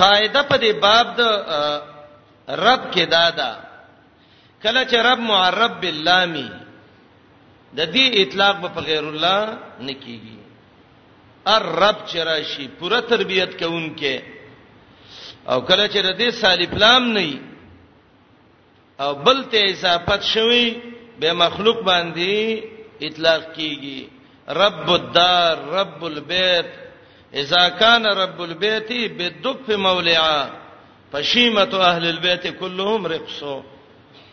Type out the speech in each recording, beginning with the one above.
قاعده په دې باب د رب کې دادا کله چې رب معرب باللامی د دې اطلاق په غیر الله نه کیږي الرب چې راشي پوره تربيت کوونکې او کله چې د دې صالح پلام نه او بل ته اضافت شوی به مخلوق باندې اطلاق کیږي رب الدار رب البيت اذا كان رب البيت بالدف مولعا فشيمه اهل البيت كلهم رقصو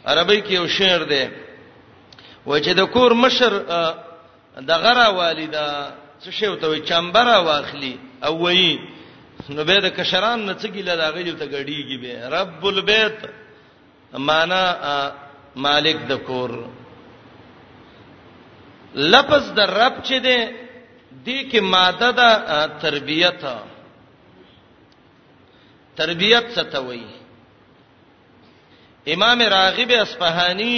عربی کې یو شعر دی و چې د کور مشر دغه را والی دا څه شی وته وي چمبر واخلي او وایي نو به د کشران نه څه ګیله دا غیل ته غړیږي به رب البیت معنا مالک د کور لفظ د رب چې دی د کې ماده د تربیت تربیت څه ته وایي امام راغب اصفهانی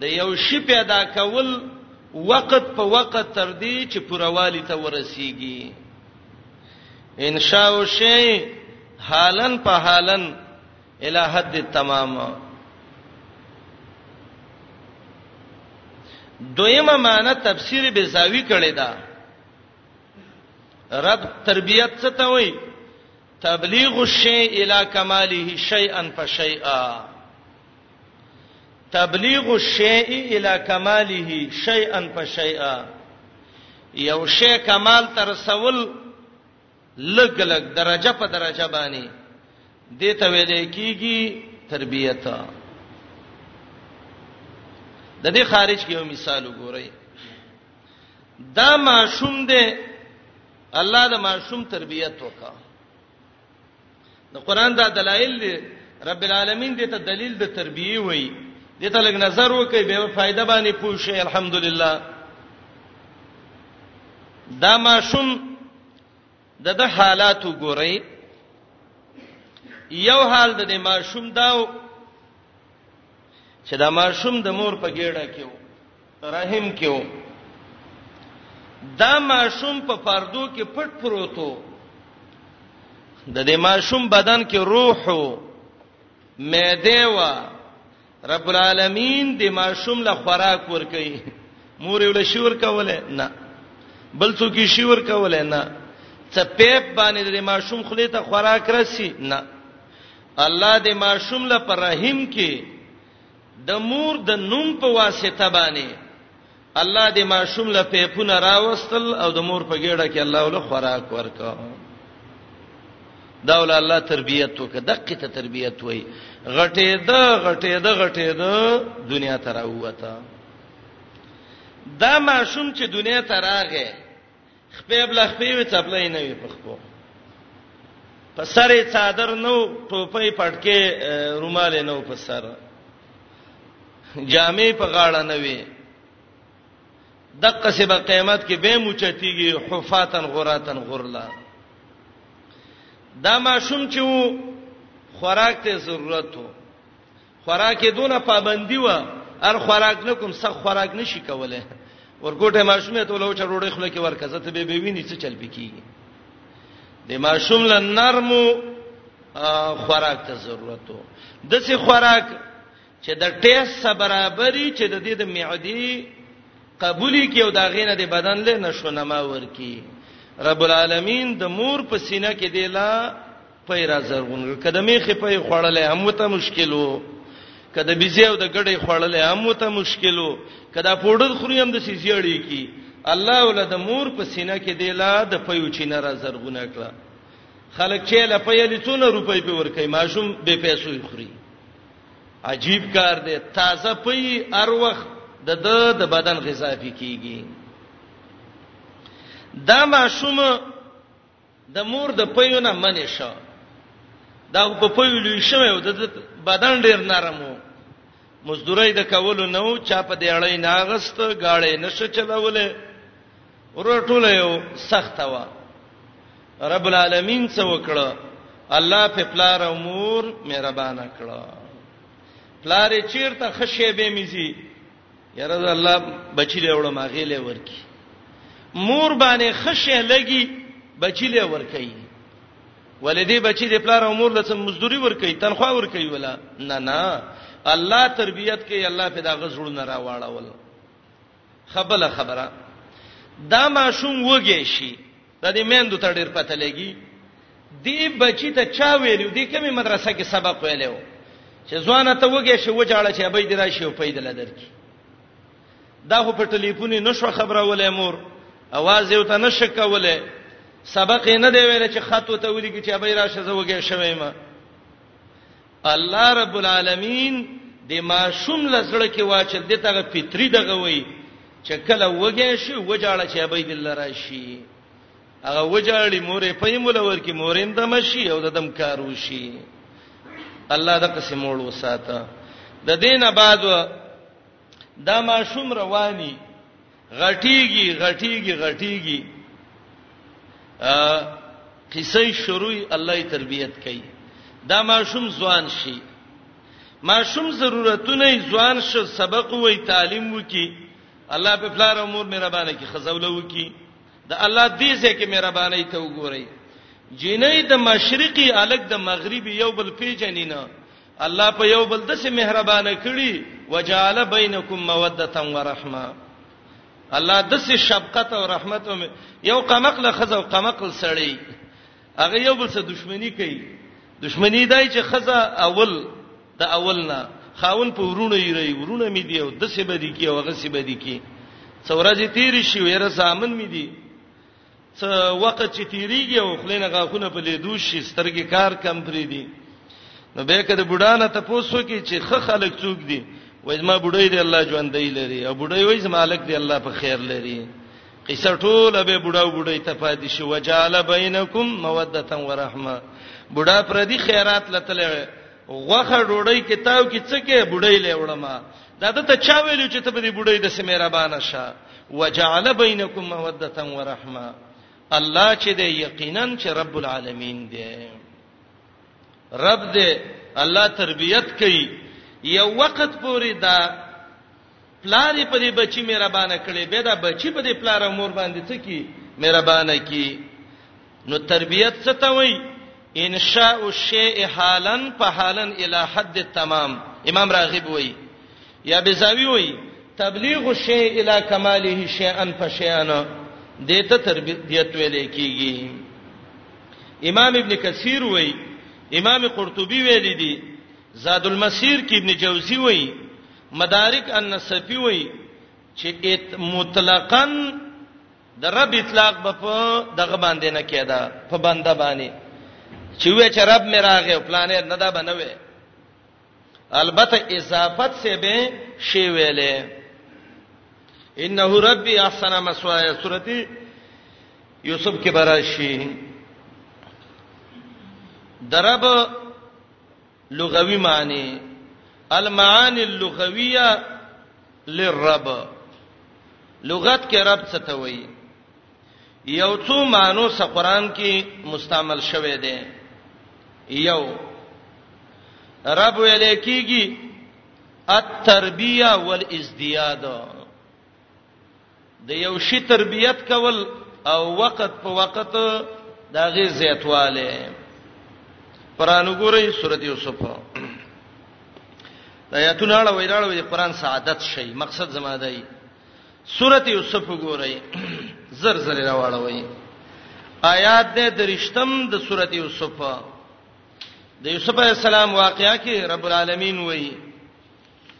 د یو شي پیدا کول وقت په وقت تر دې چې پوروالي ته ورسیږي انشاء شی حالن په حالن اله حد تمام دویمه معنی تفسیر بزاوی کړی دا رب تربیت څه ته وای تبلیغ الشیء الی کماله شیئا فشیئا تبلیغ الشیء الی کماله شیئا فشیئا یو شی کمال تر سوال لګ لګ درجه په درجه باندې دته ویل کیږي تربیت د دې خارج کې یو مثال وګورئ دا معشوم دی الله د معشوم تربیت وکړه د قران دا دلایل دی رب العالمین دې ته دلیل د تربیه وای دې ته لګ نظر وکي به فائدہ باندې پوښي الحمدلله دا ماشوم د د حالات وګورئ یو حال د ماشوم داو چې دا ماشوم د مور په ګډه کې و رحم کې و. دا ماشوم په پردو کې پټ پروت و. د دې ماشوم بدن کې روح و. معده و. رب العالمین د ماشوم له خوراک ور کوي. مور یې له شور کوله نه. بل څوک یې شور کوله نه. څه پیپ باندې د ماشوم خلی ته خوراک رسی نه. الله د ماشوم له پر رحم کې د مور د نوم په واسطه باندې الله دې ماشوم له پیپونه راوستل او د مور په ګډه کې الله ول خوراک ورکاو دا ول الله تربيت وک دقه ته تربيت وای غټې ده غټې ده غټې ده دنیا ته راوته دا ماشوم چې دنیا ته راغې خپې بل خپې وي چپلې نه وي په خپو په سرې څادر نو ټوپې پټکې رومال نو په سر جامې په غاړه نه وي دقه سبا قیامت کې به موچتیږي حفاتن غراتن غرلا دا ما شوم چې وو خوراک ته ضرورت وو خوراک دونه پابندي و ار خوراک نکوم سخ خوراک نشي کوله ورګوټه ماشومه ته لوچ روړې خله کې ورکزه ته به ویني څه چل پکېږي د ماشوم ل نرمو خوراک ته ضرورت وو د څه خوراک چې د ټیس سره برابرۍ چې د دې د معدي قبولي کې او د غینه د بدن له نشو نما ورکی رب العالمین د مور په سینه کې دی لا پي را زرغون کړ کده میخه پي خوړلې هم وته مشکلو کده بيزي او د ګډې خوړلې هم وته مشکلو کده پوډر خوري هم د سيزيړې کی الله ول د مور په سینه کې دی لا د پيو چینه را زرغون کړ خلک چې لا پي لڅونه روپۍ په ور کوي ماشوم به پیسو خوري عجیب کار دی تازه پي ار وخت د د بدن غذا پی کیږي دا ماشوم د مور د پيو نه منې شو دا په پيو لوي شوی او د بدن ډیر نرم وو مزدوري د کولو نو چا په دیړې ناغست گاړې نشه چلولې ورټول یو سخت وا رب العالمین څه وکړه الله په پلار او مور مهربان کړه پلار چیرته خشه به میزي یاره د الله بچی له وړم هغه له ورکی مور باندې خشه لګي بچی له ورکی ولدی بچی د پلار او مور له سم مزدوري ورکی تنخواه ورکی ولا نه نه الله تربيت کوي الله په داغه زړه نه راواړول خبره خبره دا ماشوم وږي شي د دې میندو ته ډیر پته لګي دی بچی ته چا ویلو دی کومه مدرسه کې سبق ویلو چې ځوانه ته وګې شو وجاړه چې ابي دی راشي او پیدا لدر کی دا خو په ټلیفون نشو خبره ولې مور اواز یو ته نشکوله سبق نه دی ویل چې خط وته ولي چې ابي راشه زه وګې شوم الله رب العالمین د ماشوم له زړه کې واچل دي تاغه فطری دغه وای چې کله وګی شي وجاړه چې ابي دل راشي هغه وجاړي مورې په مولا ورکی موریم د مشي او د دم کار وشي الله د قسم وړو ساته د دینه بعد دا ماشوم رواني غټيږي غټيږي غټيږي ا قصې شروع الله یې تربيت کوي دا ماشوم ځوان شي ماشوم ضرورتونه ځوان شي سبق وې تعلیم وکي الله په فلار امور مهربانه کی خزوله وکي د الله دې ځکه مهرباني ته وګورئ جنې د مشرقي الګ د مغربي یو بل پیجنینه الله په یو بل دسه مهربانه کړي وجعل بینکم موده و رحمه الله دسه شفقت او رحمت یو قمقل خزه او قمقل سړی هغه یو بل سره دښمنی کوي دښمنی دای چې خزه اول د اول نه خاون په ورونه یې ری ورونه می دی او دسه بدی کی او هغه سی بدی کی څورځي تیر شي ویره سامن می دی څه وخت چې تیریږي او خلینه غاخونه په لیدو شي سترګې کار کم پری دي نو به کده بډانه ته پوسو کې چې خه خلک څوک دي وای ما بډای دی الله ژوند دی لري او بډای وای مالک دی الله په خیر لري قصه ټوله به بډاو بډای ته پاتې شي وجاله بینکم موده و رحمه بډا پر دې خیرات لته غوخه ډوړی کتاب کې څه کې بډای لې وړما دا د ته چا ویلو چې ته به دې بډای د سمیرابانه شه وجعل بینکم موده و رحمه الله چې دې یقینا چې رب العالمین دې رب دې الله تربیت کوي یو وخت پورې دا پلار په دې بچی مهربانه کړي به دا بچی په دې پلار مور باندې څه کی مهربانه کی نو تربیت څه ته وایي انشاء الشیء حالا فحالا الی حد التمام امام راغب وایي یا بزاوی وایي تبلیغ الشیء الی کماله شیئا فشیئا دته تربیت ویل کیږي امام ابن کثیر وایي امام قرطبي ویل دي زاد المسیر کې ابن جوزی وایي مدارک النصفی وایي چې مطلقاً د رب اطلاق به په دغه باندې نه کېده په بنده باندې چې وې چې رب مې راغې پلانې نه دا بنوي البته اضافت سه به شی ویلې انه ربي احسن مسوایا سورتي یوسف کې براشي درب لغوي معنی المعانی اللغویه للرب لغت کې رب څه ته وایي یو څو مانو څه قران کې مستعمل شوه دی یو رب ویل کېږي التربیه والازدیاد د یو شی تربیت کول او وخت په وخت دا غي زیاتواله قران وګورئ سورته یوسف دا یاتونه اړه ویراړه وی قران سعادت شي مقصد زما دی سورته یوسف وګورئ زر زر راواړه وی آیات د درشتم د سورته یوسف د یوسف علی السلام واقعیا کې رب العالمین وی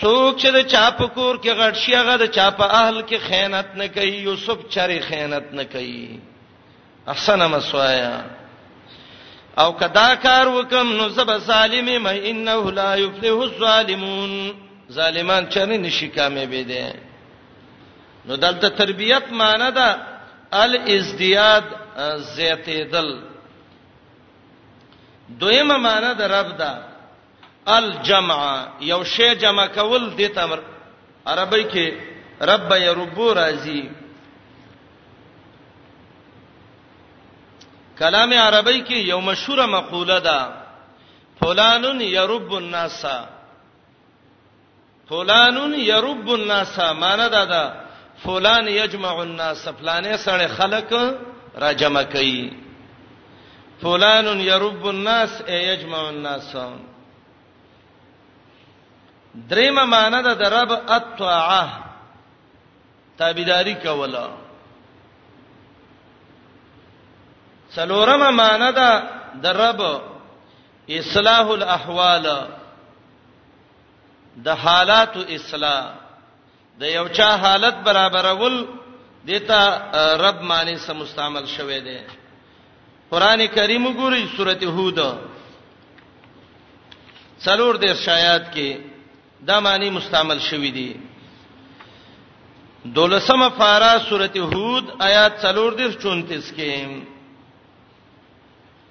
څوک چې د چا په کور کې غټ شي هغه د چا په اهل کې خیانت نه کوي یوسف چری خیانت نه کوي احسن مسوایا او کدا کار وکم نو زب ظالم ما انه لا یفلح الظالمون ظالمان چنه نشي کامیابې دي نو دلته تربیت معنی ده الازدیاد زیاتېدل دویمه معنی ده رب ده الجمع یو شی جمع کول د تمر عربی کې رب یربو راضی کلام عربی کې یو مشهوره مقوله ده فلان یرب الناس فلان يرب الناس معنا دا ده فلان يجمع الناس فلانه سره خلق را جمع کوي فلان يرب الناس اي يجمع الناس دریم معنی د رب الطاعه تابعداري کوله څلورم معنی د رب اصلاح الاحوال د حالاتو اصلاح د یو چا حالت برابرول دته رب معنی سم مستعمل شوه دی قران کریم ګوري سورته هود څلور د شایات کې دا معنی مستعمل شوی دی دولسمه فارا سورته هود آیات 34 34 کې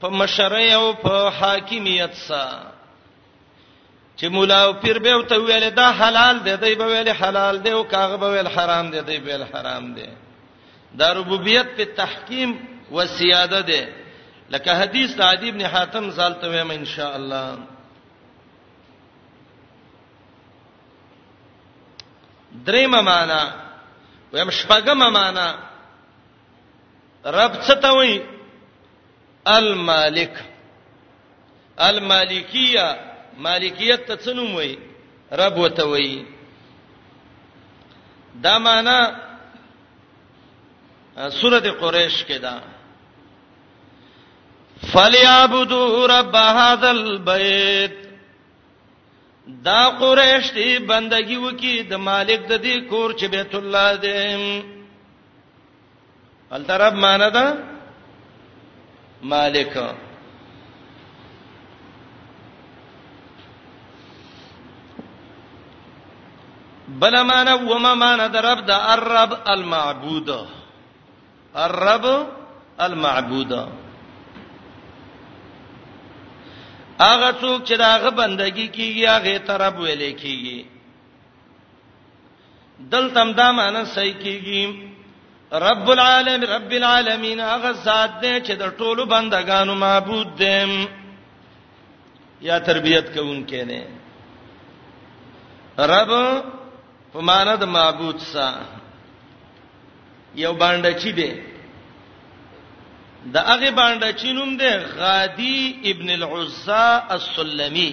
په مشرۍ او په حاکمیت سره چې مولا او پیر به ته ویل دا حلال دی دی به ویل حلال دی او کاغه به ویل حرام دی دی به ویل حرام دی دا ربوبیت په تحکیم و سیاده دی لکه حدیث د عدی ابن حاتم زال ته وایم ان شاء الله دریم معنا ویم شپږم معنا رب څه ته وایي المالک المالکیه مالکیت ته څه نوم وایي رب وته وایي دا معنا سورته قریش کې ده فلیعبدوا رب هذا البيت دا قریش دی بندگی وکي د مالک د دې کور چې بیت الله دی الترب معنی دا مالک بل معنا و ما معنا در رب د الرب المعبود الرب المعبود هغه څوک چې داغه بندگی کیږي هغه ترب ویلې کیږي دلته هم دا معنی صحیح کیږي رب العالم رب العالمین هغه ذات دی چې د ټولو بندگانو معبود دی یا تربیت کوونکی دی رب په معنا د معبود سره یو باندې چی دی د هغه باندې چینوم دی غادی ابن العزا السلمی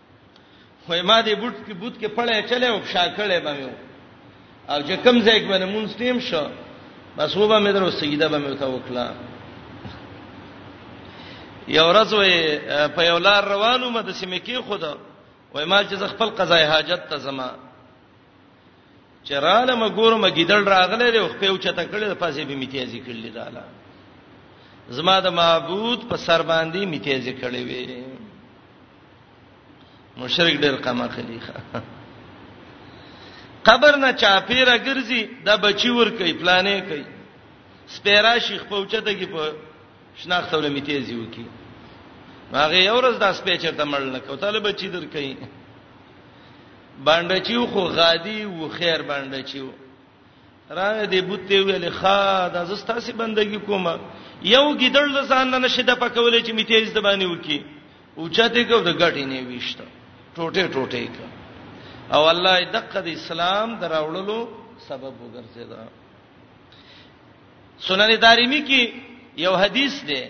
خو ما دې بوت کې بوت کې پړې چلې او بشا کړې به مې او چې کم ځای کې باندې مونږ تیم شو بس وبا مې درو سجده به مې تا وکړه یو ورځ وې په یو لار روانو مې د سیمې کې خدا وای ما چې خپل قضای حاجت ته زما چراله مګور مګیدل راغله دی خو په اوچته کړي د پاسې به میتیازي کړل داله زما د معبود په سر باندې میتیازي کړي وي مشرک ډېر کما کلی ښه قبر نه چاپیره ګرځي دا بچی ور کوي پلانې کوي سپیرا شیخ پوچته کې په شناخت ول میتیزي وکي هغه یو ورځ داس پیچر ته مړ نه کو طالب چی در کوي باندې چیو خو غادي و خیر باندې چیو راغې دې بوت ته ویلې خا د زستا سي بندګي کومه یو ګیدړ د ځان نه نشي د پکولې چې میتیز د باندې وکی او چاته کو د غټې نه ویشته ټوټه ټوټه کا او الله دقه د اسلام دراوړلو سبب وګرځیدا سنن دارمی کې یو حدیث دی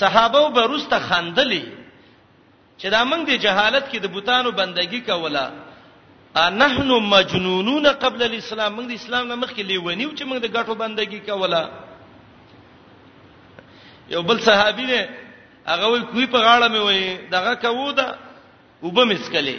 صحابه وبرسته خندلې چې دا موږ د جهالت کې د بوتانو بندګي کوله انحن مجنونون قبل الاسلام موږ د اسلام نه مخکې لیونیو چې موږ د غټو بندګي کوله یو بل صحابي دی هغه وی کوی په غاړه مې وای دغه کوو دا وبم اسکلې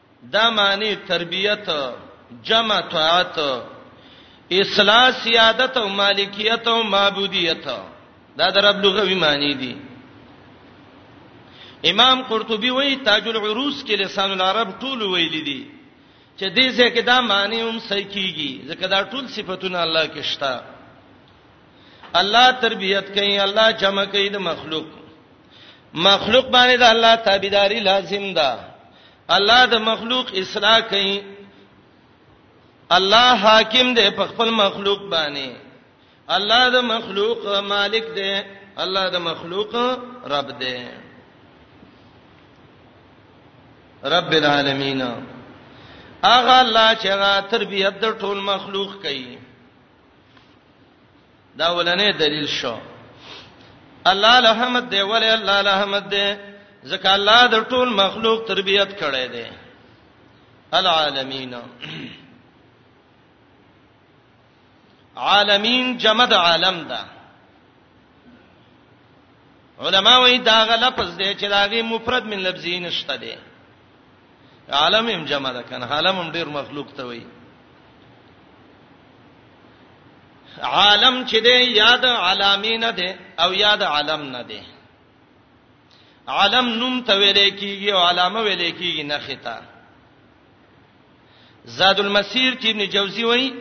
دا معنی تربیت جمع طاعت اصلاح سیادت او مالکیت او معبودیت دا د رب لغوي معنی دي امام قرطبي وایي تاج العروس کې لسان العرب ټول ویل دي چې دې ځکه دا معنی هم صحیح کیږي ځکه دا ټول صفاتونه الله کې شته الله تربيت کوي الله جمع کوي د مخلوق مخلوق باندې د الله تابعداري لازم ده الله د مخلوق اصلاح کوي الله حاکم دی په خپل مخلوق باندې الله د مخلوق مالک دی الله د مخلوق رب دی رب العالمین اغه الله چې غا تربیت د ټول مخلوق کوي دا ولنې دلیل شو الله له حمد دی ولې الله له حمد دی ځکه الله د ټول مخلوق تربيت کړي دی العالمین عالمین جمد عالم ده علما وایي دا غ لفظ دی چې داغه مفرد من لفظین شته دی عالم هم جمع ده کنه عالم هم ډیر مخلوق ته وایي عالم چې دی یاد عالمین دی او یاد عالم نه دی عالم نوم ته ویل کیږي او علامه ویل کیږي نه خطا زاد المسیر کې ابن جوزی وایي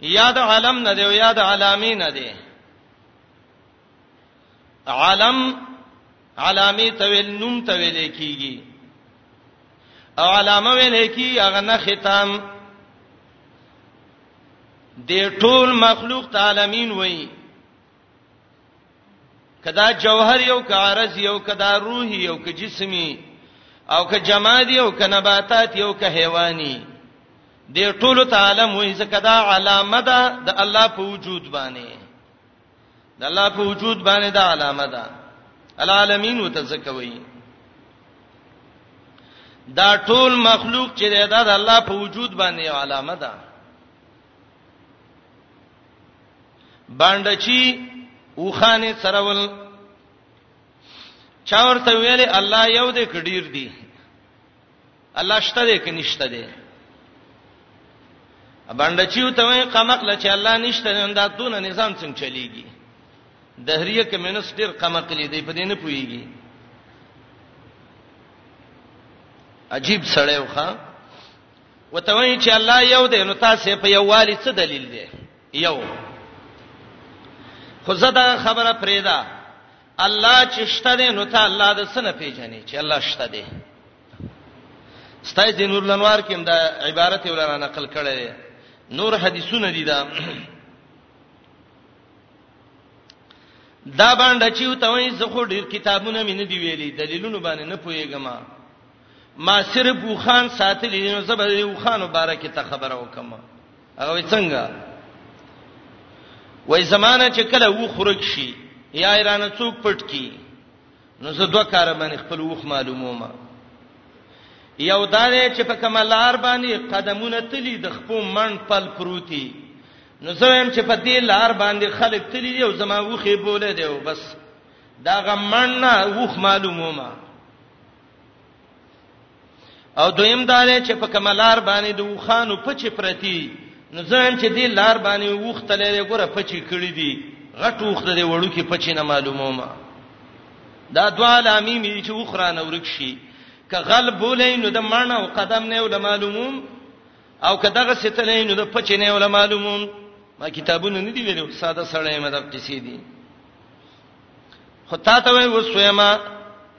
یاد عالم نه دی او یاد عالمین نه دی علم علامه تویل نوم تویل کیږي او علامه ویل کی هغه نه ختم د ټول مخلوق تعالمین وای کدا جوهر یو ک عارض یو کدا روح یو ک جسمی او ک جماد یو ک نباتات یو ک حیوانی د ټولو تعالی موږ زکه دا علامه ده د الله په وجود باندې د الله په وجود باندې دا علامه ده العالمین وتزکوي دا ټول مخلوق چې دا د الله په وجود باندې یو علامه ده باندې چې وخانه سرول چا ورته ویلې الله یو دې کډیر دی الله شته دی که نشته دی باندې چې ته وې قمقله چې الله نشته نن دا دونه نظام څنګه چلیږي دهریه کمنس ډیر قمقلی دی په دې نه پويږي عجیب سړی وخا وته وې چې الله یو دی نو تاسو په یووالي څه دلیل دی یو خو زه دا خبره پرېدا الله چې شته دی نو ته الله د څه نه پیژنې چې الله شته دی ستای د نور لنوار کې دا عبارت ولر نقل کړی دی نور حدیثونه دي دا دا باندې چې ته وایي زه خو ډیر کتابونه مې نه دی ویلي دلیلونه باندې نه پويګم ما صرف وخان ساتلی نو زبر وخان مبارک ته خبره وکم هغه وای څنګه وای زمانہ چې کله و خورک شي یا ایران څوک پټ کی نو زه دوه کار باندې خپل وخ معلومومه یو دا چې په کملار باندې قدمونه تلی د خپو من پل پروتي نو زه هم چې په دې لار باندې خلک تلی دی او زما وخه بوله دی او بس دا غمن نه وخ معلومومه او دویم دا دی چې په کملار باندې د وخانو پچې پرتی نو ځان چې دی لار باندې وختلې ګوره پچې کړې دي غټ وخت دی وړو کې پچې نه معلومه ما دا دوا لامی می چې وخرانه ورک شي که غلب بولې نو د معنی او قدم نه ول معلوموم او که دغه ستلې نو د پچې نه ول معلوموم ما کتابونه نه دی ویلو ساده سړی مې د قصې دي خو تا ته وې وسوې ما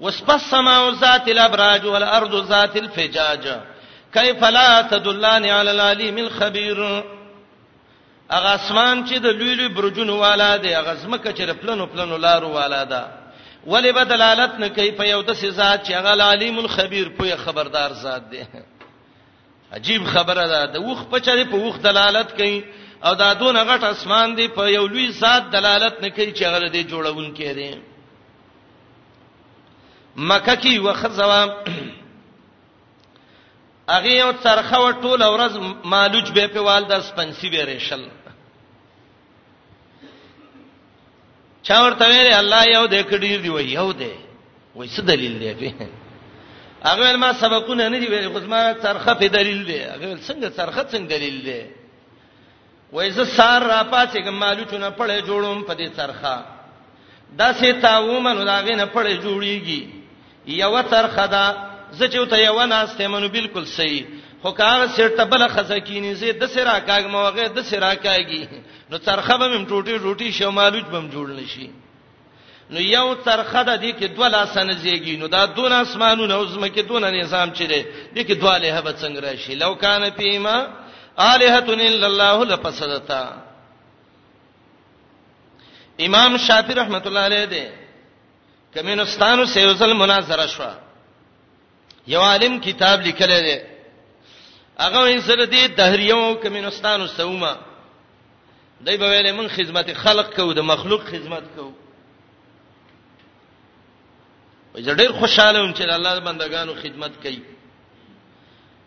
وسبسما ذات الابراج والارض ذات الفجاج کیف لا تدلان علی العلیم الخبیر اغه اسمان چې د لوی لوی برجونو والا دی اغه زمکه چې پلنو پلنو لارو والا ده ولی به دلالت نه کوي په یو د سزا چې هغه علیم الخبیر په خبردار ذات دی عجیب خبره ده د وخ په چره په وخ دلالت کوي او دا دون غټ اسمان دی په یو لوی ذات دلالت نه کوي چې هغه دې جوړون کړي مکه کې وخزوا هغه یو ترخه ټول ورځ مالوج به په والده سپنسی به رېشل چا ورته ویل الله یو دې کډیر دی وای یو دې وای څه دلیل دی په هغه ما سبقونه نه دی ویل خو ما ترخه په دلیل دی هغه څنګه ترخه څنګه دلیل دی وای زه سار را پاتې کوم مالوچونه پړې جوړوم په دې ترخه دا سه تا ومنو دا غینه پړې جوړیږي یو تر خدا زه چې ته یو نه استه منو بالکل صحیح خو کار سر ته بل خزه کینی زه د سر راکاګ موغه د سر راکاګي نو ترخه به مم ټوټي ټوټي شمالوج بم جوړ نشي نو یو ترخه د دې کې دوه لاسن زیږي نو دا دون اسمانونه او زمکه دون نظام چي دي د کې دوه له به څنګه راشي لو کان پیما الہتن الا الله لفسدتا امام شافعی رحمت الله علیه دی کمینستانو سیوزل مناظره شو یو عالم کتاب لیکل دی هغه یې سره دی دهریو کمینستانو سوما دای په ویلې من خدمت خلق کو د مخلوق خدمت کو وځ ډېر خوشاله وم چې الله د بندگانو خدمت کوي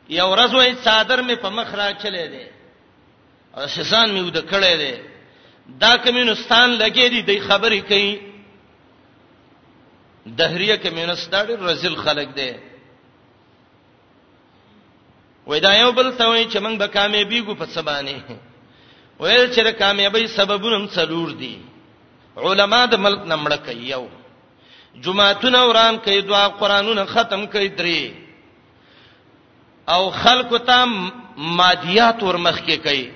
یو ورځ وای صادر می په مخ را چلے دی سسان مې ود کړې ده دا کمینستان لګې دي د خبرې کوي دهریه کمینستان رزل خلق دي وای دا یو بل ته وای چې موږ به کامیابی ګو په سبانه ویل چې کامیابی سببونه هم څلور دي علما د ملک نمړه کوي یو جمعهتون اوران کوي دعا قرانونه ختم کوي درې او خلق ته مادیات ورمخ کې کوي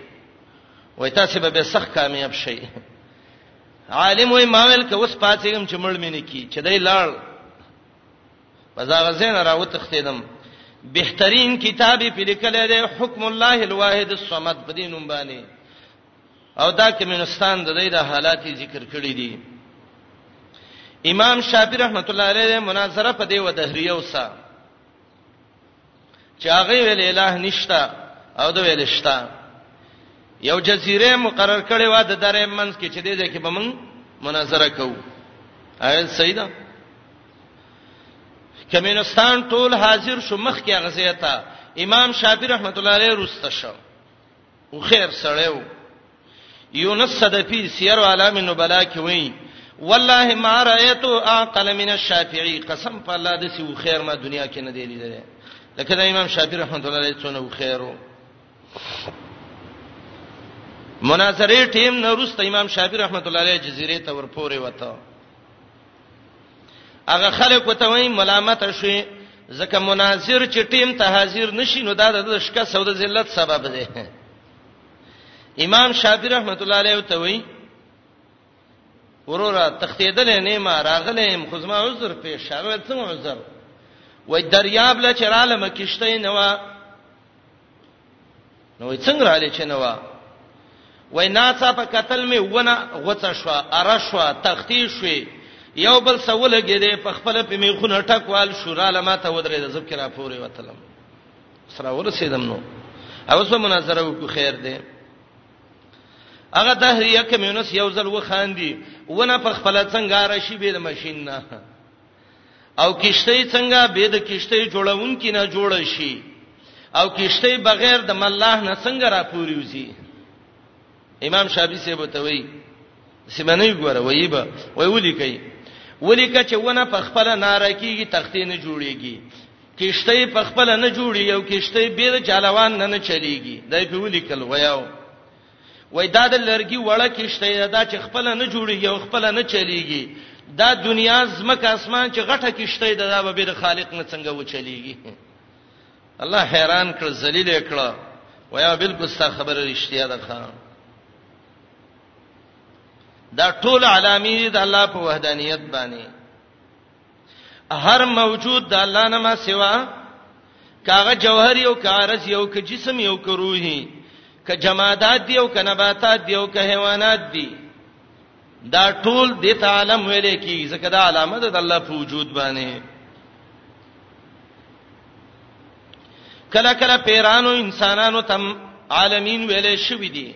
وای تاسو به به سخت کامیاب شئ عالم وای ما ویل که اوس پاتېږم چې مړ مې نه کی چې دای لاړ پزاغه زین راوت ختیدم بهترین کتاب په لیکل دی حکم الله الواحد الصمد په دې نوم باندې او دا کمنستان د دې د حالات ذکر کړی دي امام شافعی رحمت الله علیه مناظره په دې و دهریه وسه چې هغه ویل الہ نشتا او دا ویل شتا یو جزیره مقرر کړي و د درې منځ کې چې دې دې کې به موږ مناظره کوو اې سیدا کمینستان ټول حاضر شو مخ کې غزیتا امام شافعی رحمت الله علیه رسته شو او خیر سره و یونس صدفی سیر علام النبلا کې وایي والله ما رايت اعقل من الشافعي قسم په الله د سی خیر ما دنیا کې نه دی لیدل لکه دا امام شافعي رحمت الله علیه څونه خیرو مناظره ټیم نه روسته امام شافعي رحمت الله علیه جزیره ته ورپورې وته هغه خلک وته وای ملامت شوي ځکه مناظر چې ټیم ته حاضر نشي نو دا د شکست او د ذلت سبب دی امام شافعي رحمت الله علیه ته وای وروره تختیدل نه ما راغلم خو زما عذر پیښ شوه څنګه عذر وای دریاب لا چرالم کیشته نه وا نو څنګه را لې چنوا وای ناڅه په قتل می ونه غوڅه شو اره شو تختی شوې یو بل سوال کېده په خپل په می خونه ټکوال شورا لما ته ودرې د زب کرا پورې وتلم سره ورسېدم نو او سم مناظره وکړو خیر دی هغه تحریه کمیونس یو ځل وخاندي ونه په خپل څنګه راشي به د ماشين نه او کشته څنګه به د کشته جوړونکو نه جوړ شي او کشته بغیر د الله نه څنګه را پوری وزي امام شافعي سیبو ته وی سیمنه ګوره وی به وی ولي کوي ولي کچ ونه په خپل ناره کیږي تختې نه جوړيږي کشته په خپل نه جوړي او کشته بیر چالوان نه نه چلیږي دای په ولي کل ویاو وای دا د لرګي وړه کشته دا چې خپل نه جوړیږي او خپل نه چلیږي دا دنیا زمکه اسمان چې غټه کشته ده دا به د خالق نه څنګه و چلیږي الله حیران کړ ذلیل کړ ویا بالکل ستا خبره رښتیا ده خان دا ټول علامې د الله په وحدانیت باندې هر موجود د الله نه ما سوا کاغه جوهر یو کارز یو ک جسم یو ک روحي ک جمادات دی او ک نباتات دی او ک حیوانات دی دا ټول د تعالم ویلې کی ځکه دا علامه ده د الله په وجود باندې کله کله پیرانو انسانانو تم عالمین ویلې شوې دي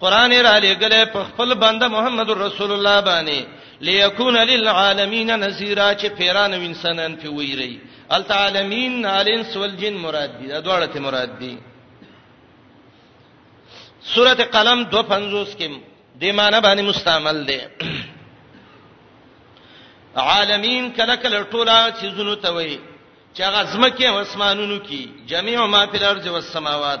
قران را لګلې په خپل بنده محمد رسول الله باندې ليكون للعالمین نذیرا چې پیران و انسانان په ویری التعالمین الانس والجن مراد دي دا دواړه ته مراد دي سوره قلم 250 کې د معنی باندې مستعمل دي عالمین کله کله ټوله چیزونو ته وایي چې هغه زمکه او اسمانونو کې جميع ما فی الارض والسماوات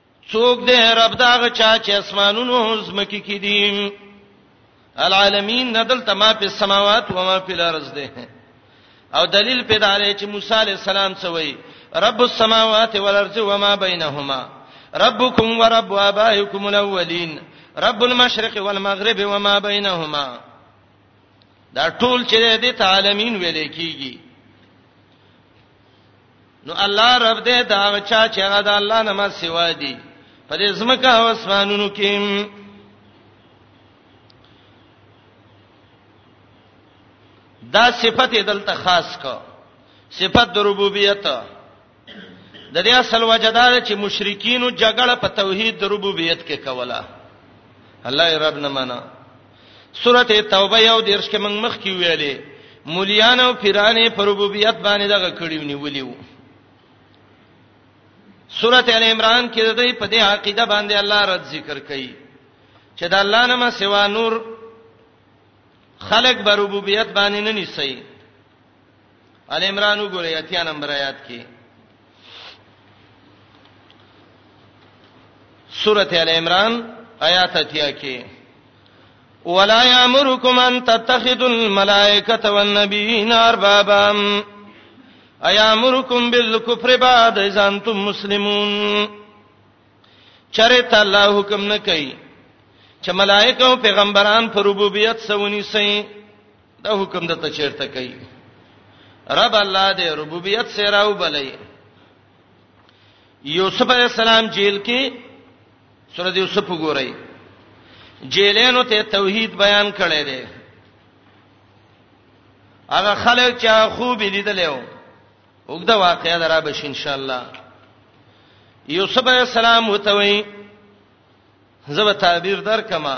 څوک دی رب داغه چا چې اسمانونو زمکه کې دي العالمین ندل تما په سماوات و ما په الارض ده او دلیل پیدا لري چې موسی علی السلام څه وایي رب السماوات والارض و ما بینهما ربکم و رب ابائکم الاولین رب المشرق والمغرب و ما بینهما دا ټول چې د عالمین ویل کیږي نو الله رب دې دا چا چې هغه د الله نه ما سوا دي په دې زمکه او اسمانونو کې دا صفت دلته خاص کو صفت د ربوبیت د دې اصل وجدار چې مشرکین جګړه په توحید د ربوبیت کې کوله الله رب نه منه سورته توبه یو دیرش کې موږ مخ کې ویلې مولیان او پیرانې پر ربوبیت باندې دغه کړي ونیولیو سورته ال عمران کې د دې په دې عقیده باندې الله رد ذکر کړي چې د الله نامه سوا نور خلق بر ربوبیت باندې نه نیسي ال عمران وګوره اتیا نمبر آیات کې سورۃ ال عمران آیات اتیا کې ولا یامرکم ان تتخذوا الملائکه والنبیین اربابا ایامرکم بالکفر بعد اذ انتم مسلمون چرته الله حکم نه کوي چې ملائکه او پیغمبران پر ربوبیت سونی سي دا حکم د ته چیرته کوي رب الله دې ربوبیت سره او بلې یوسف علی السلام جیل کې سورۃ یوسف وګورئ جیلینو ته توحید بیان کړی دی هغه خلک چې خوب لیدل یو وګدا واقعیا درا بش ان شاء الله یوسف علی السلام هوتوي زبر تعبیر در کما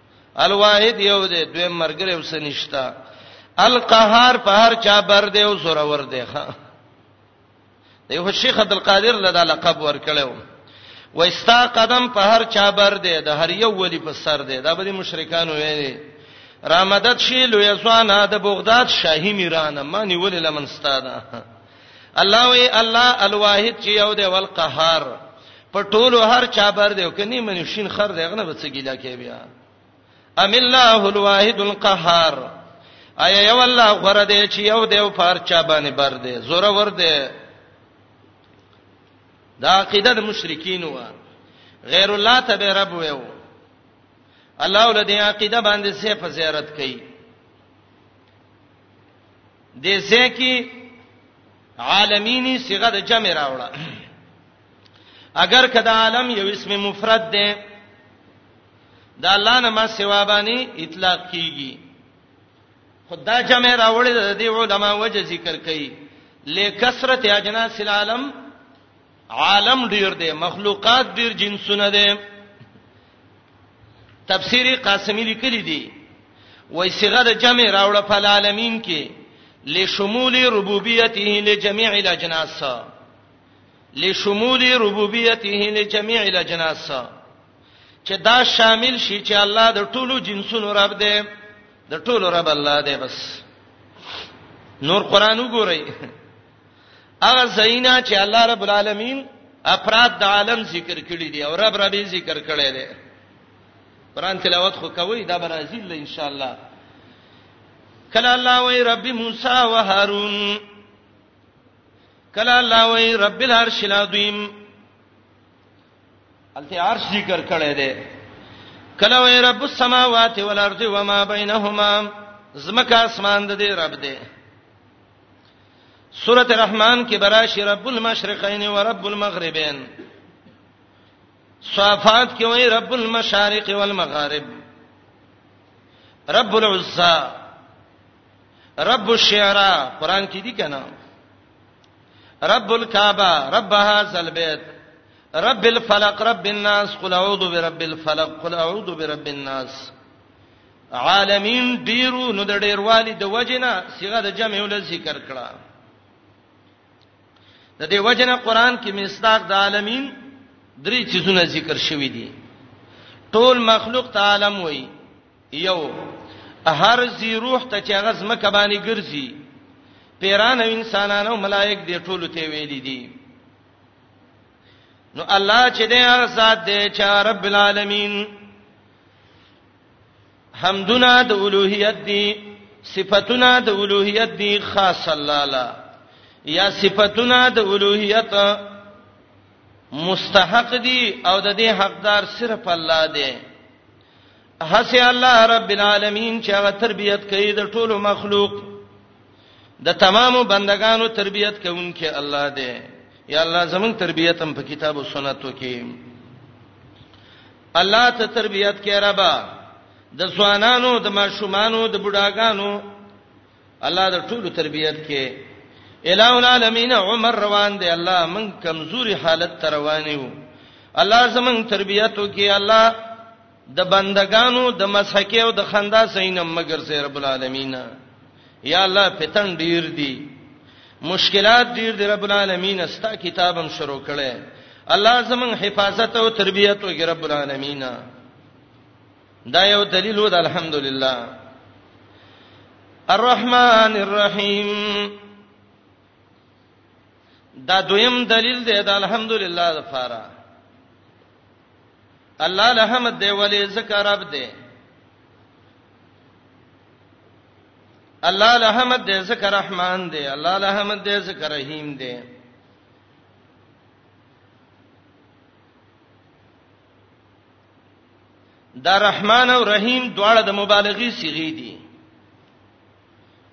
الواحد یو دی دوی مرګره وسنشتا القهار په هر چا بر دی او زور ور دی ښا یو شیخ عبد القادر لدا لقب ور کړو وستا قدم په هر چا بر دی د هر یو ولی په سر دی دا به مشرکان وې را مدد شي لوی ځوان د بغداد شاهي میران مانی ولې لمن ستاده الله وی الله الواحد چې یو دی ول قهار په ټولو هر چا بر دی کني منی شین خر دی غنه به څه ګیلا کې بیا ام الله الواحد القهار ایا یو الله غره دی چې یو دی په هر چا باندې بر دی زوره ور دی دا عقیده د مشرکین و غیر الله ته به رب ویو الله ولدی عقیده باندې سه په زیارت کوي د زکی عالمینی صيغه د جمع راوړه اگر کدا عالم یو اسم مفرد ده دا الله نه ما سوا باندې اطلاق کیږي خدا جمع راوړې د دې علما وجه ذکر کړي لکثرت اجناس العالم عالم ډیر دی مخلوقات ډیر جنسونه دي تفسیری قاسمی لیکلی دی وای صيغه د جمع راوړه په العالمین کې لشمول ربوبیته لجميع الاجناس لشمول ربوبیته لجميع الاجناس چې دا شامل شي چې الله د ټولو جنسونو رب دی د ټولو رب الله دی بس نور قران وګورئ هغه زینا چې الله رب العالمین افراد د عالم ذکر کړی دی او رب رب ذکر کړی دی قران تلاوت خو کوي دا برازیل له ان شاء الله کله الله وی رب موسی او هارون کله الله وی رب العرش العظیم الته عرش ذکر کړی دی کله وی رب السماوات والارض وما بینهما زمکه اسمان د دې رب دی سورۃ الرحمن کې براشی رب المشرقین و رب المغربین صافات کې وایي رب المشارق والمغارب رب العزى رب الشعراء قران کې دي کنه رب الكعبه رب هذا البيت رب الفلق رب الناس قل اعوذ برب الفلق قل اعوذ برب الناس عالمین ډیرو نو د ډیروالی د وجنه صيغه د جمع ول ذکر کړه د دې وجنه قران کې مصداق د عالمین درې چیزونه ذکر شوې دي ټول مخلوق ته عالم وای یو هر زی روح ته چې هغه زمکه باندې ګرځي پیران او انسانان او ملائک دې ټول ته ویل دي نو الله چې دې هغه ذات دې چې رب العالمین حمدنا د اولوہیت دی صفاتنا د اولوہیت دی خاص الله لا یا صفاتنا د اولوہیت مستحق دی او د دې حقدار صرف الله دی حسی الله رب العالمین چې هغه تربیت کوي د ټولو مخلوق د تمامو بندگانو تربیت کوونکی الله دی یا الله زمون تربیت هم په کتاب او سنتو کې الله ته تربيت کې ربا د ځوانانو د ماشومانو د بډاګانو الله د ټولو تربيت کې الہ العالمین عمر روان دی الله من کمزوري حالت تر روانیو الله زمون تربيت وکي الله د بندگانو د مسحکه او د خندا سینم مگر سي رب العالمین یا الله فتن ډیر دي مشکلات ډیر دي رب العالمین استا کتابم شروع کړي الله زمون حفاظت او تربیت او رب العالمین دا یو دلیل و د الحمدلله الرحمن الرحیم دا دویم دلیل دی د الحمدلله لپاره الله له حمد دی ولی ذکر رب دی الله له حمد دې ذکر رحمان دې الله له حمد دې ذکر رحیم دې دا رحمان او رحیم دواړه د مبالغې صيغې دي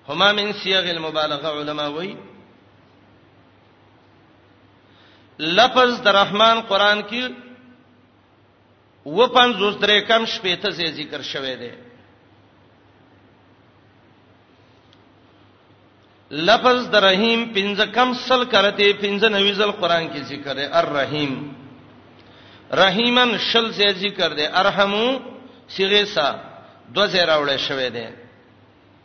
هما من صيغ المبالغه علما وایي لفظ د رحمان قران کې و پنځوس درې کم شپېته زې ذکر شوه دی لفظ د رحیم پنځه کم سل کرته پنځه نوی ځل قران کې ذکر دی الرحیم رحیمن شل زې ذکر دی ارحمو صيغه سا دو زې راوړې شوې ده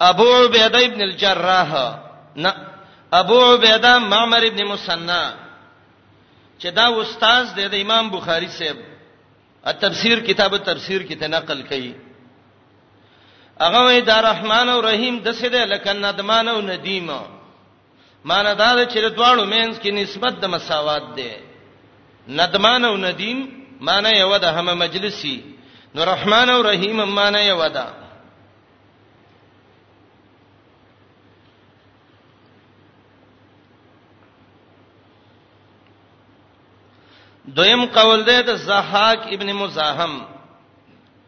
ابو عبیده ابن الجراح نه ابو عبیده معمر ابن مسنا چې دا استاد دی د امام بخاری صاحب التفسیر کتاب التفسیر کې ته نقل کړي هغه وې د رحمان او رحیم د څه دی لکه ندمان او ندیم معنی دا ده چې دواړو مینس کې نسبت د مساوات دی ندمان او ندیم معنی یو ده هم مجلسی نو رحمان او رحیم معنی یو ده دویم قول ده د زحاک ابن مزاحم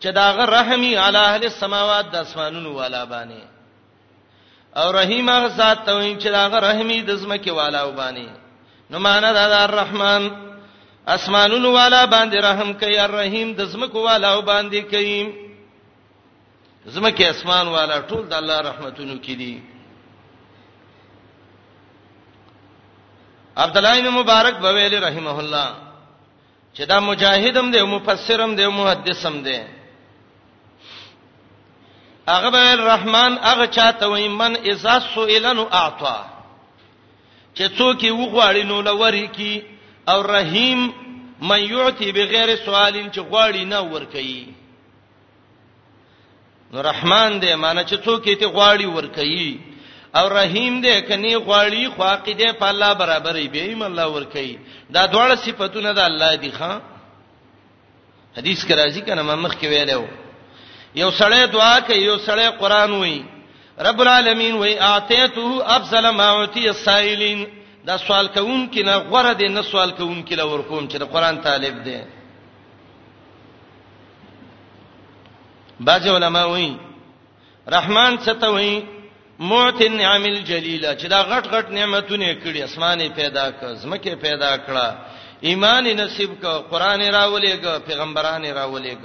چې داغه رحمی علی اهل السماوات د اسمانونو والا باندې او رحیم هغه ذات ته وایي چې داغه رحمی د زمکه والا وبانی نو معنا دا د الرحمن اسمانونو والا باندې رحم کوي الرحیم د زمکه والا وباندې کوي زمکه اسمان والا ټول د الله رحمتونو کې دي عبد الله بن مبارک بویل رحمه الله چې دا مجاهدم دی او مفسرم دی او محدثم دی هغه به الرحمن هغه چاته وای من اذا سئلن اعطا چې څوک یې وغواړي نو لوري کی او رحیم من یعطي بغیر سوال چې غواړي نه ور کوي نو رحمان دې معنی چې څوک یې ته غواړي ور کوي او رحیم دې کني غواړي خو عقیده په الله برابرې به ایم الله ور کوي دا دواړه صفاتونه د الله دي ښا حدیث کې راځي کنه ممخ کې ویلو یو سړی دعا کوي یو سړی قران وایي رب العالمین وی اعطیته افضل ما اوتی السائلین دا سوال کوون کې نه غره دي نه سوال کوون کې لور کوم چې د قران طالب دی بعض علما وایي رحمان څه ته وایي معت النعم الجلیله چې دا غټ غټ نعمتونه کړي اسمانه پیدا کړ زمکه پیدا کړه ایمان نصیب کړ قران راولېګ پیغمبران راولېګ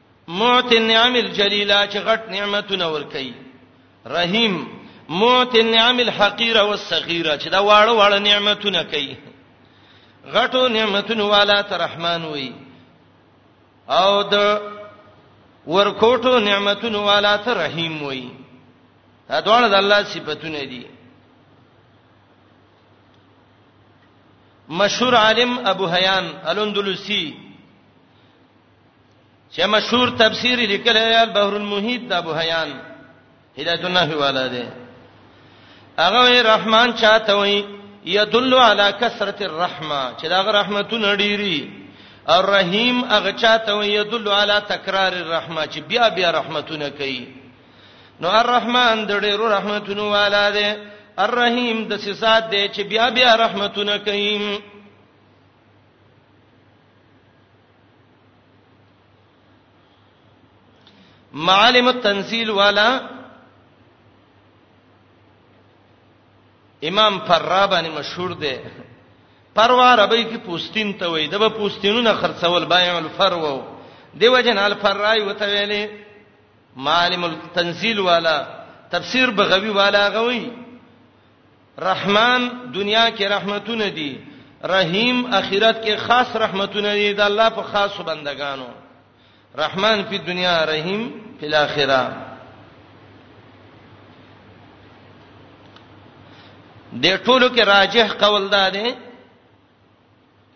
معت النعم الجلیلہ چې غټ نعمتونه ور کوي رحیم معت النعم الحقیره والصغیره چې دا واړه واړه نعمتونه کوي غټو نعمتونو والا ته رحمان وي او د ورکوټو نعمتونو والا ته رحیم وي دا ډول د الله صفاتونه دي مشهور عالم ابو حیان الاندلسی چې مشهور تفسیر لیکل دی البحر المحیط د ابو حیان هدایت الله والا دی هغه رحمان چاته وي یدل علی کثرت الرحمه چې دا رحمتونه ډیری الرحیم هغه چاته وي یدل علی تکرار الرحمه چې بیا بیا رحمتونه کوي نو الرحمن د ډیرو رحمتونو والا دی الرحیم د صفات دی چې بیا بیا رحمتونه کوي معالم التنزيل والا امام فرا باندې مشهور دی پروا ربی کی پوستین ته وای دبه پوستینونه خرڅول بایع الفرو دیو جن الفرای وته ویلې معالم التنزيل والا تفسیر بغوی والا غوي رحمان دنیا کې رحمتونه دي رحیم اخرت کې خاص رحمتونه دي د الله په خاصو بندگانو رحمان په دنیا رحیم په الاخره د ټولو کې راجح قول دا دی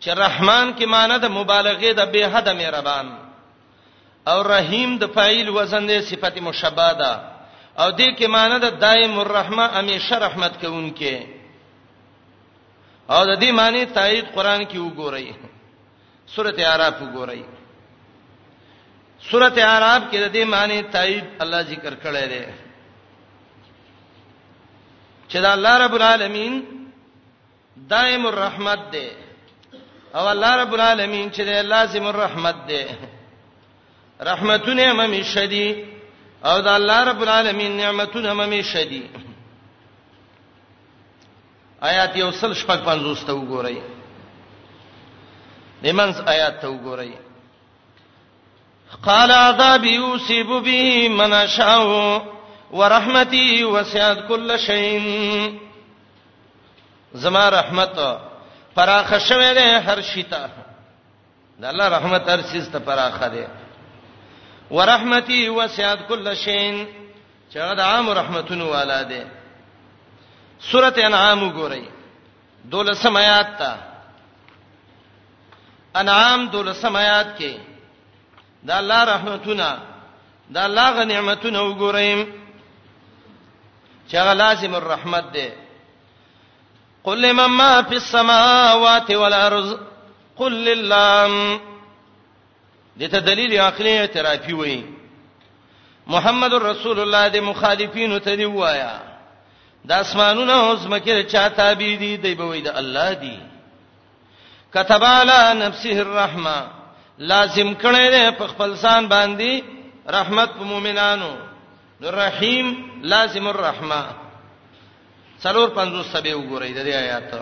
چې رحمان کې معنی د مبالغه د به حد مهربان او رحیم د فاعل وزن دی صفت مشبہ ده او دې کې معنی د دائم الرحمه همیشه رحمت کوونکې او د دې معنی تایید قران کې وګورئ سورته اعراف وګورئ سورته اعراف کې د دې معنی تایید الله ذکر کړی دی چې دا الله رب العالمین دائم الرحمت دی او الله رب العالمین چې دی لازم الرحمت دی رحمتونه مې شدي او د الله رب العالمین نعمتونه مې شدي آیات یو سل شپږ پنځوس ته وګورئ دمنس آیات ته وګورئ قال عذاب يوسف به من شاء ورحمتي وسعت كل شيء زما رحمت پراخه شوه دی هر شي ته د الله رحمت هر سیس ته پراخه دی ورحمتي وسعت كل شيء چې هغه د عام رحمتونو والا دی سورته انعام وګورئ دولسم آیات ته انعام دولسم آیات کې دا الله رحمتونه دا الله غ نعمتونه وګورئ چې هغه لازم الرحمت دی قل لمن ما في السماوات والارض قل لله دته دلیل عقلی اعترافي وایي محمد رسول الله د مخالفینو ته دی وایا د اسمانونو او زمکه چا تابع دي دی به وای د الله دی کتبالا نفسه الرحمه لازم کړی دی په خپل ځان باندې رحمت په مؤمنانو نو رحیم لازم الرحمه څلور پنځو سبه وګورئ د دې آیات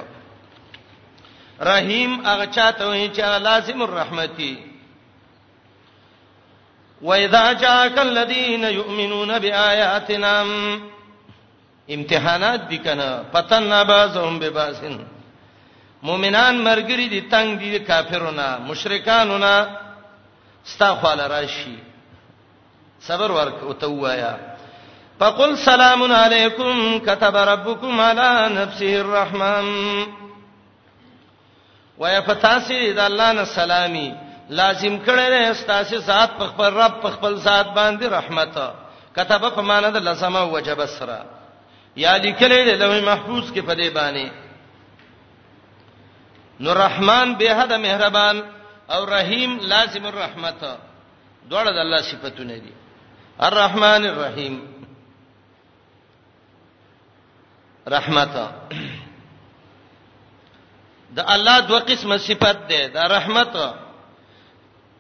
رحیم هغه چاته وایي چې لازم الرحمتي وَإِذَا جَاءَكَ الَّذِينَ يُؤْمِنُونَ بِآيَاتِنَا امتحانات دي کنه فتننا بعضهم ببعض مؤمنان مرګري دي تنگ دي کافرونه مشرکانونه ستا خواله راشي صبر ورک او ته وایا فقل سلام علیکم كتب ربکم علی نفسه الرحمن وای په تاسو د الله نه سلامي لازم کړی دی تاسو ذات په خپل رب په خپل ذات باندې رحمت کتابه په معنا د لزمه وجب سره یا لیکلې دی لوی محفوظ کې په دې باندې نو رحمان به حد مهربان او رحیم لازم الرحمت دوړه د الله صفاتونه دي الرحمن الرحیم رحمت د الله دوه قسمه صفت ده د رحمت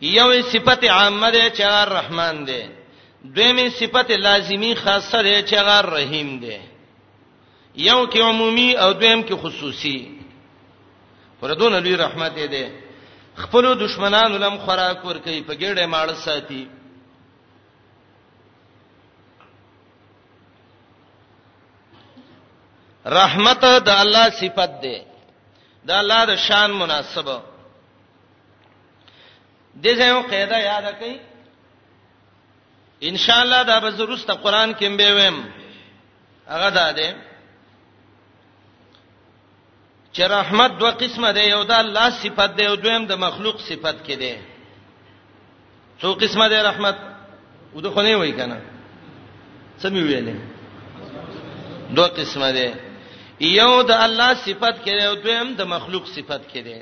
یو صفت عامه ده چې هغه رحمان ده دویمه صفت لازمی خاصه ده چې هغه رحیم ده یو کې عمومي او دویم کې خصوصي وردون لوی رحمت ده خپل دشمنانو لم خوراک ور کوي په ګډه ماړه ساتي رحمت د الله صفت ده د الله د شان مناسبه د ځای یو قاعده یاد کړئ ان شاء الله دا به زروست قران کې به ویم هغه دا ده چې رحمت دوه قسمه دی یو د الله صفت دی او دویم د مخلوق صفت کې دی څو قسمه دی رحمت و د خونه وای کنه څه می ویلې دوه قسمه دی یو د الله صفت کې دی او دویم د مخلوق صفت کې دی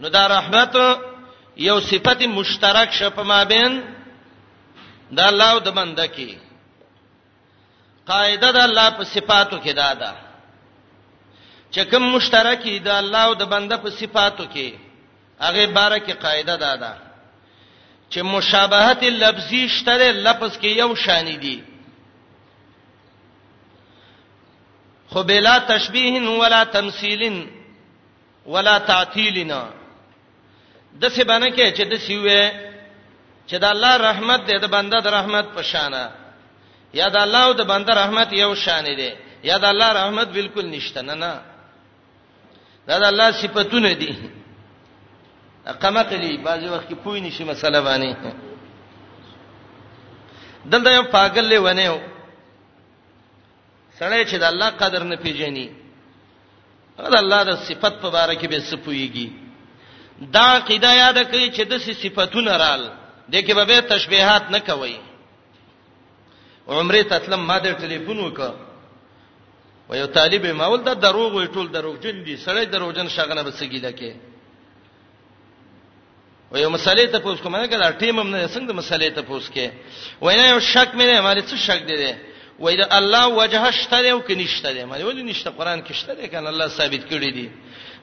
نو دا رحمت یو صفت مشترک شپ ما بین د الله او د بنده کې قاعده د الله په صفاتو کې دا ده چې کوم مشترکی د الله او د بنده په صفاتو کې هغه باره کې قاعده دا ده چې مشابهت لفظي شته لفظ کې یو شان دي خو بلا تشبیه ولا تمثیل ولا تعطیلنا د څه باندې کې چې د سی وې چې د الله رحمت دې د بنده د رحمت په شان یا د الله او د بنده رحمت یو شان دی یا د الله رحمت بالکل نشته نه نه دا د الله صفاتونه دي قمقلی بعضی وخت کې پوی نشي مسله باندې دلته یو پاگل لې ونه سړی چې د الله قدر نه پیژني هغه د الله د صفت په اړه کې به سپويږي دا قیدا یاد کړئ چې د صفاتونه رال د کې به تشبيهات نه کوي عمره تتلم ما د ټلیفون وکړ و یو طالب مول دا دروغ وي ټول دروغجن دي سړی دروغجن شغنه بسګی لکه و یو مسلې ته پوس کوم نه کړه ټیم هم نه څنګه مسلې ته پوس کې وینا یو شک مې نه مالې څه شک دی دی وای دا الله وجه شته دی او کې نشته دی مې ولې نشته قران کې شته دی کنه الله ثابت کړی دی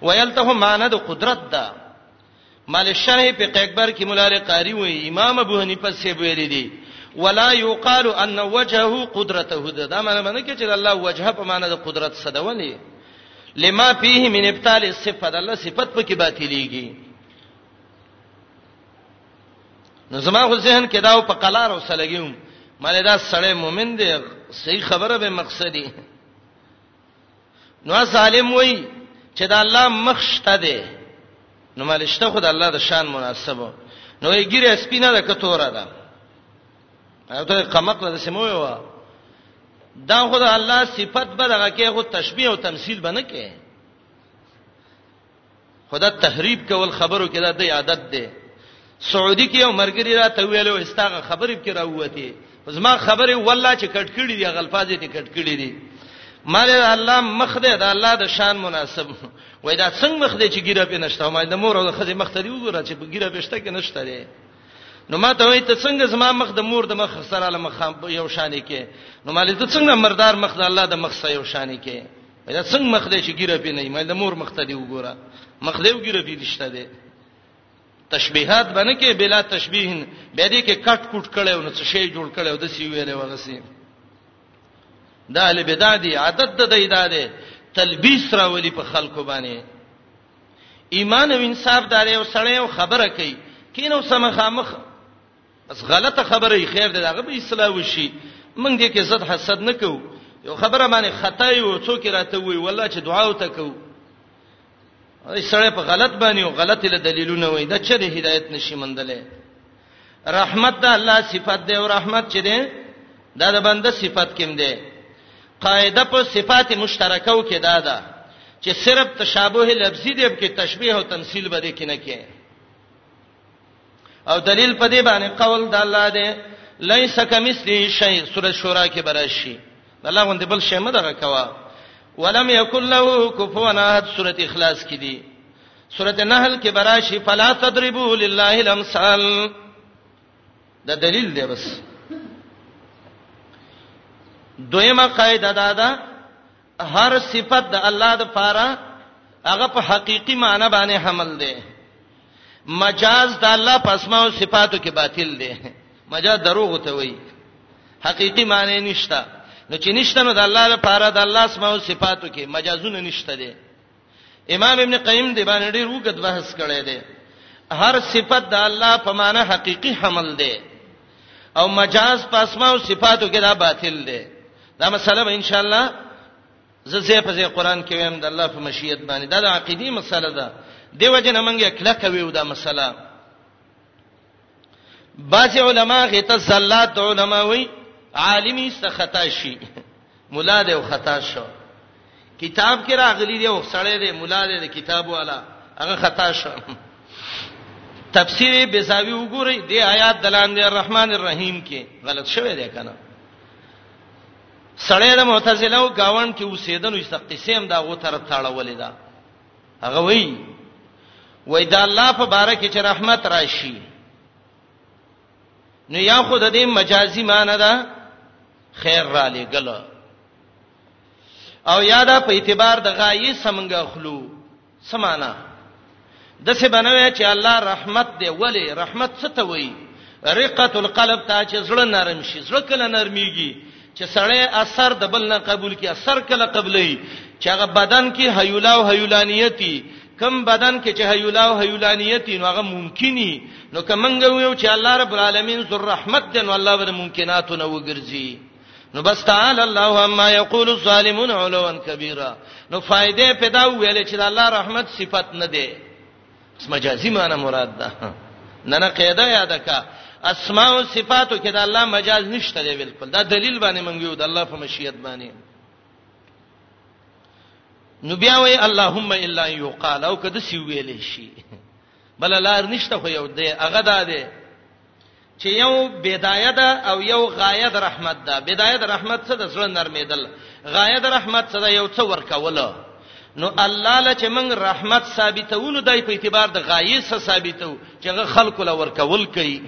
ویل ته معنی د قدرت ده مال شرح په اکبر کې مولا قاری وای امام ابو حنیفه سی ویل دی ولا یقال ان وجهه قدرته ده دا معنی باندې کې چې الله وجهه په معنی د قدرت سدولې لما فيه من ابطال الصفه د الله صفت په کې باطلېږي نو زما خو ذهن کې دا په قلار او سلګیوم مله دا سړی مؤمن دی صحیح خبره به مقصدی نو ظالم وای چې دا الله مخشته دی نو مالشته خو د الله د شان مناسبه نو یې ګیره سپینه ده کتوره ده ته قمقله د سمو یو دا خو د الله صفت به دغه کې خو تشبیه او تمثيل بنه کې خدا تحریب کول خبرو کې دا د عادت ده سعودي کې یو مرګري را ته ویلو استغه خبرې کې راووتي زما خبره والله چې کټ کړی دی غلفاظ دې کټ کړی دی مال الله مخ دې دا الله د شان مناسب وای دا څنګه مخ دې چې ګیره په نشته ما د مور او خزه مخ ته دی وګوره چې ګیره په شته کې نشته دی نو ما ته وای ته څنګه زما مخ د مور د مخ سره له مخ یو شان کې نو مالې ته څنګه مردار مخ د الله د مخ سره یو شان کې دا څنګه مخ دې چې ګیره پې نه مې د مور مخ ته دی وګوره مخ دې وګیره پې نشته دی تشبيهات باندې کې بلا تشبيه به دې کې کټ کوټ کړي او نو څه شی جوړ کړي او د سی ویره وغسی دا له بدادي عادت د دی دا دی تلبیس راولي په خلکو باندې ایمان او انصاف دار یو سړی یو خبره کوي کینو سم خامخ بس غلطه خبره یې خیر ده هغه به اصلاح وشي موږ دې کې زړه حسد نه کوو یو خبره باندې خطا یو څوک راته وی والله چې دعا وته کوو ای سړی په غلط باندې او غلط له دلیلونه وای دا چې د هدایت نشي مندلې رحمت د الله صفت دی او رحمت چې دی دا د بنده صفت کېم دی قاعده په صفات مشترکو کې دا ده چې صرف تشابه لفظي دی په تشبيه او تمثيل به دې کې نه کې او دلیل په دې باندې قول د الله دی ليس كمثله شيء سوره شورا کې براشي الله غوندې بل شی مدغه کوا ولم يكن له كفوا احد سوره اخلاص کې دی سورۃ النحل کې براشي فلا تضربوا لله الامثال دا دلیل دی بس دویمه قاعده دا ده هر صفت د الله د پاره هغه په حقيقي معنی باندې حمل دی مجاز د الله په اسماء او صفاتو کې باطل دی مجاز دروغ ته وایي حقيقي معنی نشته نو چې نشته نو د الله لپاره د الله اسماء او صفاتو کې مجازونه نشته دي امام ابن قیم دی باندې ډیر وګد بحث کړی دی هر صفت د الله په معنی حقيقي حمل دی او مجاز په اسماء او صفاتو کې دا باطل دی دا مسله به ان شاء الله زه په ځای قران کې ویم د الله په مشیت باندې دا د عقيدي مسله ده دیو جن منګه کله کوي دا مسله بعض علما غته زلات علما وی عالمی څه خطا شي مولا دې خطا شو کتاب کې راغلی دی او سړی دې مولا دې کتاب والا هغه خطا شو تفسیر بزاوی وګورئ د آیات دلان دی الرحمن الرحیم کې غلط شوی دی کنه سړی د معتزله او گاون کې اوسېدنو یې قسم دا غو تر تاړولې ده هغه وی وای دا الله په باره کې چې رحمت راشي نو یا خود دې مجازي معنی ده خیر را لګل او یاده په اعتبار د غایې سمنګ خلو سمانا د څه بنوي چې الله رحمت دی ولی رحمت څه ته وایي رقه القلب ته چې زړه نرم شي زړه کله نرميږي چې سړی اثر د بل نه قبول کی اثر کله قبلې چې هغه بدن کې حیولا او حیولانیتی کم بدن کې چې حیولا او حیولانیتی نو هغه ممکنی نو کمنګ یو چې الله رب العالمین ذو الرحمت دی نو الله به ممکناتو نه وګرځي نو بس تعالی الله اما یقول الظالمون علوا کبیره نو فائدې پیدا ویل چې الله رحمت صفت نه دی اس مجازي معنی مراد ده نه نه قاعده یاد کا اسماء او صفاتو کې د الله مجاز نشته دی بالکل دا دلیل باندې مونږ یو د الله په مشیت باندې نو بیا وی اللهم الا یقال او کده سی ویلې شي بل لار نشته خو یو دی هغه دا دی چې یو بدايه ده او یو غایه د رحمت ده بدايه د رحمت څه د زړه نرمیدل غایه د رحمت څه ده یو څه ورکول نو الله لچ موږ رحمت ثابتونو دای په اعتبار د غایه څه ثابتو چې غ خلق له ورکول کوي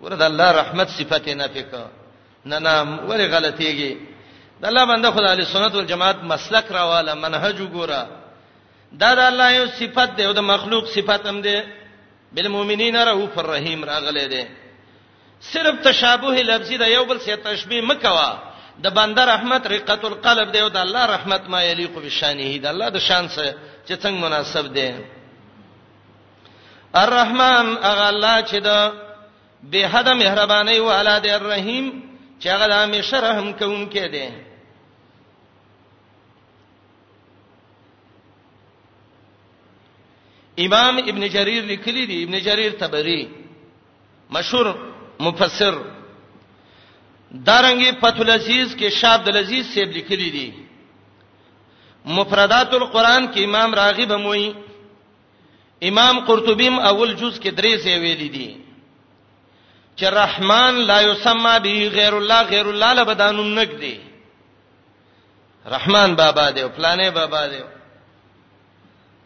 ورته الله رحمت صفته نه پک نه نه ولې غلطيږي د الله بنده خدای له سنت والجماعت مسلک راواله منهج وګوره دا د الله یو صفت دی او د مخلوق صفت هم دی بالمؤمنین رؤوف الرحیم راغله دی صرف تشابه لفظي دا یو بل سره تشبیه مکوا د بنده رحمت رقت القلب دی او د الله رحمت ما یلیق بشانه دی الله د شان سره چې څنګه مناسب دی الرحمن اغه الله چې دا به حد مهرباني او اعلی دی الرحیم چې هغه د همیشه رحم کوونکی دی امام ابن جرير لیکلی دی ابن جرير تبری مشهور مفسر دارنګي فتح العزيز کې شاه عبد العزيز سیب لیکلی دی مفردات القرآن کې امام راغب هم وایي امام قرطبی هم اول جز کې درې ځای ویلي دي چې رحمان لا یسمى به غیر الله غیر الله لبدانم نګدي رحمان بابا دی او پلانې بابا دی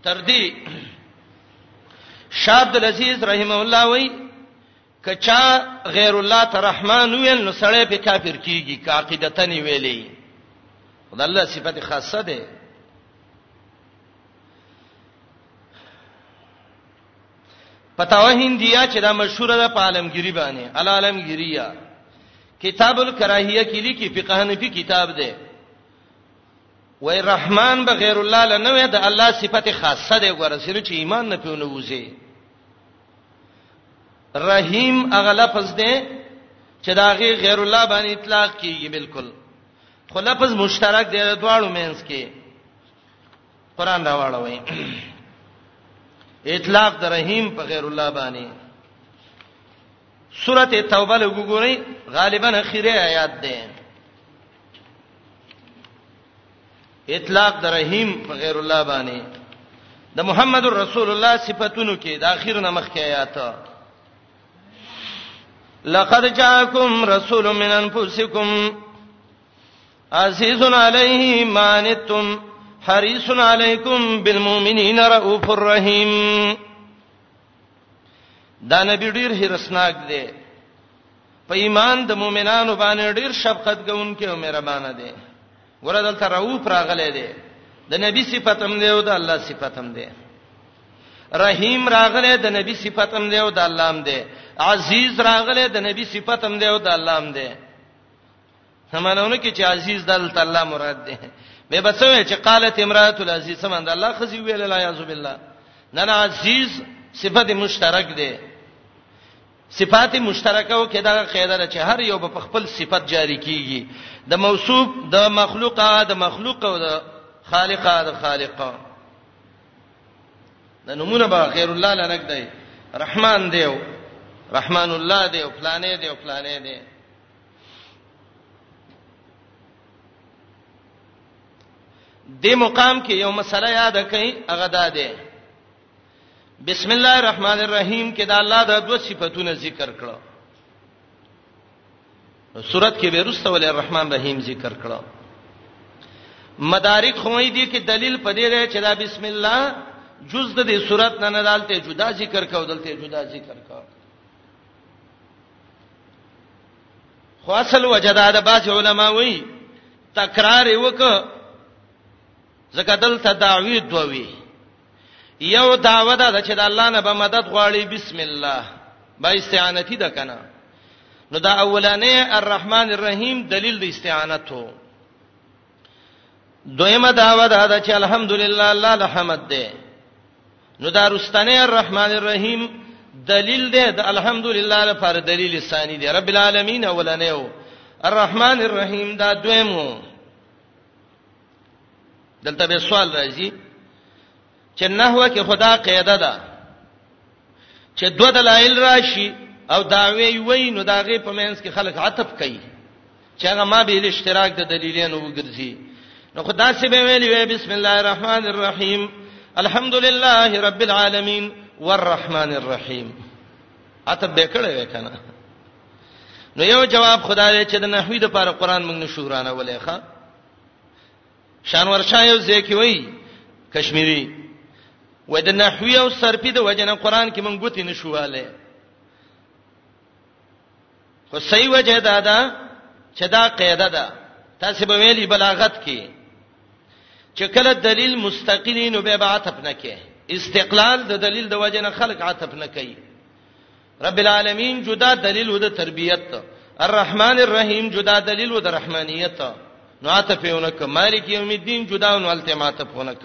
تر دې شابد العزيز رحم الله وای کچا غیر الله ته رحمان ویل نو سړی په کافر کیږي کا عقیدتن ویلې خدای الله صفته خاصه ده پتاوه هندیا چې دا مشهور ده په عالمګيري باندې العالمګيریا کتاب الکراهیه کې لیکي فقه حنفي کتاب ده وای رحمان بغیر الله لنوې د الله صفت خاصه ده ګوره سره چې ایمان نه پیونه وځي رحیم هغه لفظ ده چې دا غي غیر الله باندې اطلاق کیږي بالکل خو لفظ مشترک دی د دواړو مینس کې قران راواړوي اطلاق د رحیم په غیر الله باندې سورته توبه لګورئ غالبا اخیری آیات ده اطلاق د رحیم په غیر الله باندې د محمد رسول الله صفاتونو کې د اخیر نمخ کې آیات لقد جاءكم رسول من انفسكم عزیز علیه مانتم حریص علیکم بالمؤمنین رؤوف الرحیم دا نبی ډیر هرسناک دی په ایمان د مؤمنانو باندې ډیر شفقت کوونکی او مهربان دی ګوره دلته رؤوف راغلی دی د نبی صفاتم دی او د الله صفاتم دی رحیم راغله د نبی صفاتم دی او د الله هم دی عزیز راغله د نبی صفاتم دی او د الله هم دی همانونه کې چې عزیز دلته الله مراد ده به بسوي چې قالت امراه العزیز سمند الله خزي ویل لا یعذ بالله نه نه عزیز صفت مشترک ده صفات مشترکه او کدا قاعده چې هر یو په خپل صفت جاری کیږي د موصوف د مخلوقه د مخلوق او د خالقه د خالقه د نمونه به خیر الله لنک دی رحمان دیو رحمان الله دیو فلانه دیو فلانه دیو د مقام کې یو مسله یاد کړئ هغه دا ده بسم الله الرحمن الرحیم کې دا الله د دوه صفاتونو ذکر کړو سورۃ کې بیرسته ول الرحمن الرحیم ذکر کړو مدارک خوې دي کې دلیل پدې دی چې دا بسم الله جز د دې سورۃ نه نه دالته جدا ذکر کاو دلته جدا ذکر کاو خو اصل وجدا د باز علما وی تکرار وک زکه دلته دعوی دوی یو دعوه ده چې د الله نه به مدد غواړي بسم الله با استعانتی ده کنه نو دا اولانې الرحمن الرحیم دلیل د استعانت هو دویمه دعوه ده چې الحمدلله الله الحمد ده نو دا رستنی الرحمن الرحیم دلیل دی د الحمدلله لپاره دلیل ثانی دی رب العالمین اولنیو الرحمن الرحیم دا دویمو دلته به سوال راځي چې نحوه کې خدا قاعده ده چې دوه دلایل راشي او داوی وی نو داغه په منځ کې خلک عطف کوي چې هغه ما به الاشتراک د دلیلینو وګرځي نو خدا سي به ویلی وی بسم الله الرحمن الرحیم الحمد لله رب العالمین والرحمن الرحیم اته به کړه وکنه نو یو جواب خدای چې د نحوی د پاره قران موږ نشورانه ولې ښا شانور شاه یو ځکه وی کشمیری و د نحوی او سرپی د وجنه قران کې موږ ګوتی نشواله خو صحیح وجه دا ده چې دا قاعده ده تاسو به ویلي بلاغت کې چې کله دلیل مستقلی نو به عاطف نه کې استقلال د دلیل د وجه نه خلق عاطف نه کوي رب العالمین جدا دلیل و د تربیت الرحمن الرحیم جدا دلیل و د رحمانیت نو عاطفونه ک مالک یوم الدین جدا نو التماتفونه ک